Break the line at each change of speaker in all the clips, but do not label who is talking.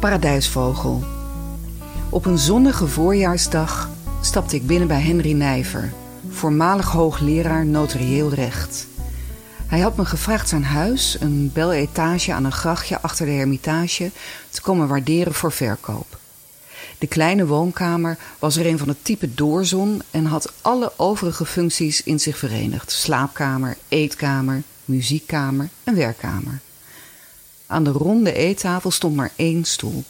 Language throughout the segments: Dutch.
Paradijsvogel. Op een zonnige voorjaarsdag stapte ik binnen bij Henry Nijver, voormalig hoogleraar notarieel recht. Hij had me gevraagd zijn huis, een bel etage aan een grachtje achter de Hermitage, te komen waarderen voor verkoop. De kleine woonkamer was er een van het type doorzon en had alle overige functies in zich verenigd: slaapkamer, eetkamer, muziekkamer en werkkamer. Aan de ronde eettafel stond maar één stoel.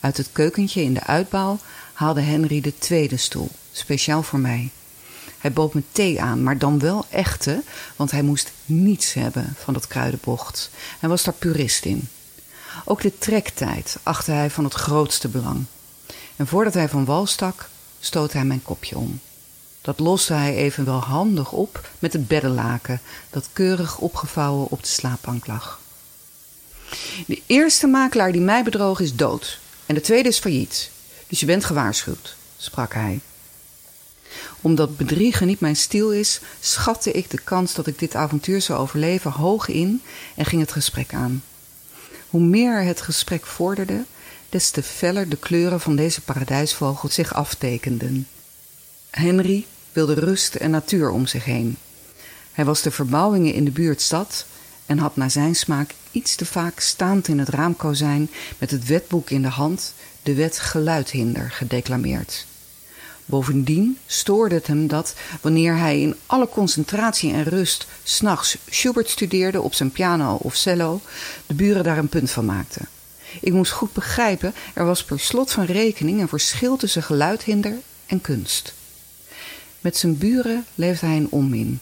Uit het keukentje in de uitbouw haalde Henry de tweede stoel, speciaal voor mij. Hij bood me thee aan, maar dan wel echte, want hij moest niets hebben van dat kruidenbocht. Hij was daar purist in. Ook de trektijd achtte hij van het grootste belang. En voordat hij van wal stak, stootte hij mijn kopje om. Dat loste hij evenwel handig op met het beddenlaken dat keurig opgevouwen op de slaapbank lag. De eerste makelaar die mij bedroog is dood en de tweede is failliet. Dus je bent gewaarschuwd, sprak hij. Omdat bedriegen niet mijn stiel is, schatte ik de kans dat ik dit avontuur zou overleven hoog in en ging het gesprek aan. Hoe meer het gesprek vorderde, des te feller de kleuren van deze paradijsvogel zich aftekenden. Henry wilde rust en natuur om zich heen. Hij was de verbouwingen in de buurt stad en had naar zijn smaak iets te vaak staand in het raamkozijn met het wetboek in de hand de wet geluidhinder gedeclameerd. Bovendien stoorde het hem dat, wanneer hij in alle concentratie en rust s'nachts Schubert studeerde op zijn piano of cello, de buren daar een punt van maakten. Ik moest goed begrijpen, er was per slot van rekening een verschil tussen geluidhinder en kunst. Met zijn buren leefde hij in onmin.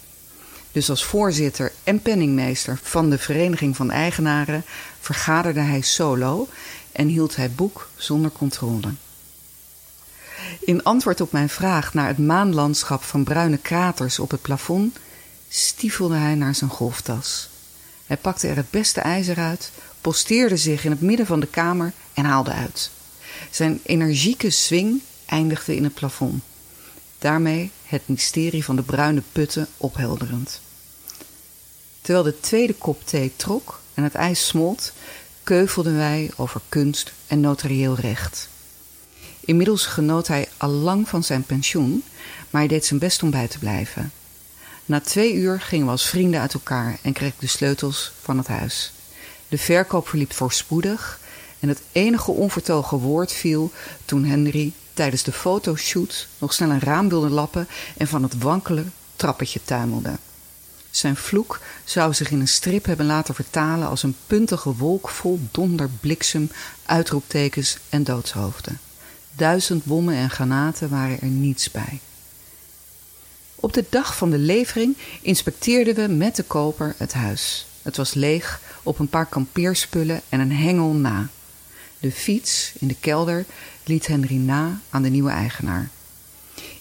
Dus als voorzitter en penningmeester van de Vereniging van Eigenaren vergaderde hij solo en hield hij boek zonder controle. In antwoord op mijn vraag naar het maanlandschap van bruine kraters op het plafond, stiefelde hij naar zijn golftas. Hij pakte er het beste ijzer uit, posteerde zich in het midden van de kamer en haalde uit. Zijn energieke swing eindigde in het plafond. Daarmee het mysterie van de bruine putten ophelderend. Terwijl de tweede kop thee trok en het ijs smolt, keuvelden wij over kunst en notarieel recht. Inmiddels genoot hij al lang van zijn pensioen, maar hij deed zijn best om bij te blijven. Na twee uur gingen we als vrienden uit elkaar en kreeg ik de sleutels van het huis. De verkoop verliep voorspoedig en het enige onvertogen woord viel toen Henry tijdens de fotoshoot nog snel een raam wilde lappen en van het wankele trappetje tuimelde. Zijn vloek zou zich in een strip hebben laten vertalen als een puntige wolk vol donder, bliksem, uitroeptekens en doodshoofden. Duizend bommen en granaten waren er niets bij. Op de dag van de levering inspecteerden we met de koper het huis. Het was leeg op een paar kampeerspullen en een hengel na. De fiets in de kelder liet Henry na aan de nieuwe eigenaar.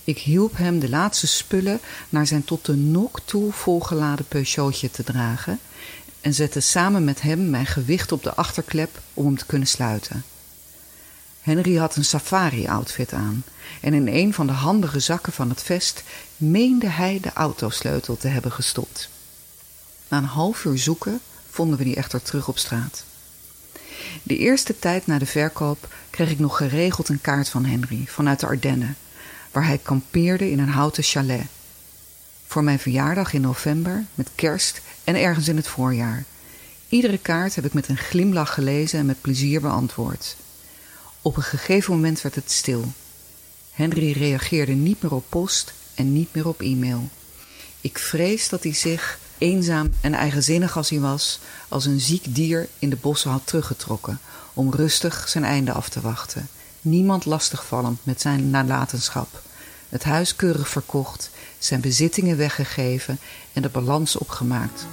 Ik hielp hem de laatste spullen naar zijn tot de nok toe volgeladen Peugeotje te dragen en zette samen met hem mijn gewicht op de achterklep om hem te kunnen sluiten. Henry had een safari-outfit aan en in een van de handige zakken van het vest meende hij de autosleutel te hebben gestopt. Na een half uur zoeken vonden we die echter terug op straat. De eerste tijd na de verkoop kreeg ik nog geregeld een kaart van Henry vanuit de Ardennen, waar hij kampeerde in een houten chalet. Voor mijn verjaardag in november, met kerst en ergens in het voorjaar. Iedere kaart heb ik met een glimlach gelezen en met plezier beantwoord. Op een gegeven moment werd het stil. Henry reageerde niet meer op post en niet meer op e-mail. Ik vrees dat hij zich, eenzaam en eigenzinnig als hij was, als een ziek dier in de bossen had teruggetrokken om rustig zijn einde af te wachten. Niemand lastigvallend met zijn nalatenschap. Het huis keurig verkocht, zijn bezittingen weggegeven en de balans opgemaakt.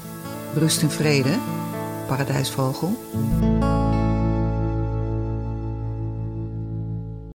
Rust en vrede, paradijsvogel.